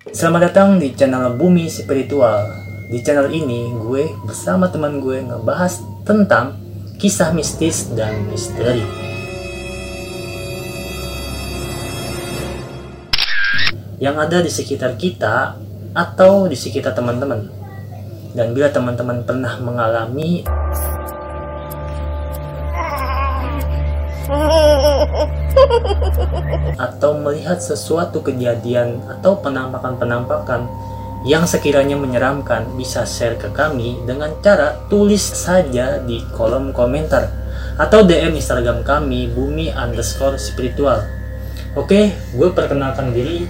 Selamat datang di channel Bumi Spiritual. Di channel ini gue bersama teman gue ngebahas tentang kisah mistis dan misteri. Yang ada di sekitar kita atau di sekitar teman-teman. Dan bila teman-teman pernah mengalami atau melihat sesuatu kejadian atau penampakan-penampakan yang sekiranya menyeramkan bisa share ke kami dengan cara tulis saja di kolom komentar. Atau DM Instagram kami bumi underscore spiritual. Oke gue perkenalkan diri.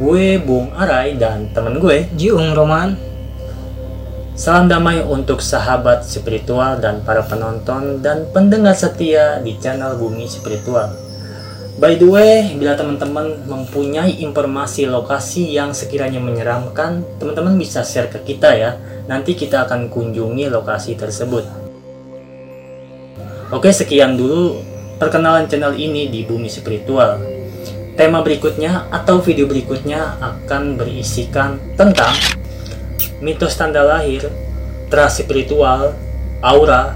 Gue Bung Arai dan temen gue Jiung Roman. Salam damai untuk sahabat spiritual dan para penonton dan pendengar setia di channel Bumi Spiritual. By the way, bila teman-teman mempunyai informasi lokasi yang sekiranya menyeramkan, teman-teman bisa share ke kita ya. Nanti kita akan kunjungi lokasi tersebut. Oke, sekian dulu perkenalan channel ini di Bumi Spiritual. Tema berikutnya atau video berikutnya akan berisikan tentang mitos tanda lahir, teras spiritual, aura,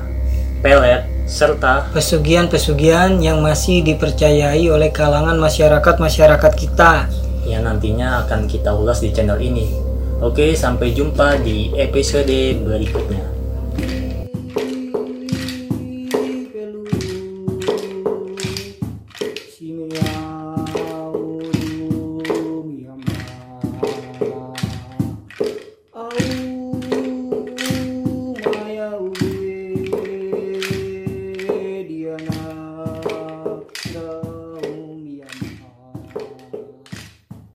pelet, serta pesugihan-pesugihan yang masih dipercayai oleh kalangan masyarakat-masyarakat kita yang nantinya akan kita ulas di channel ini. Oke, sampai jumpa di episode berikutnya. Sini. Ya.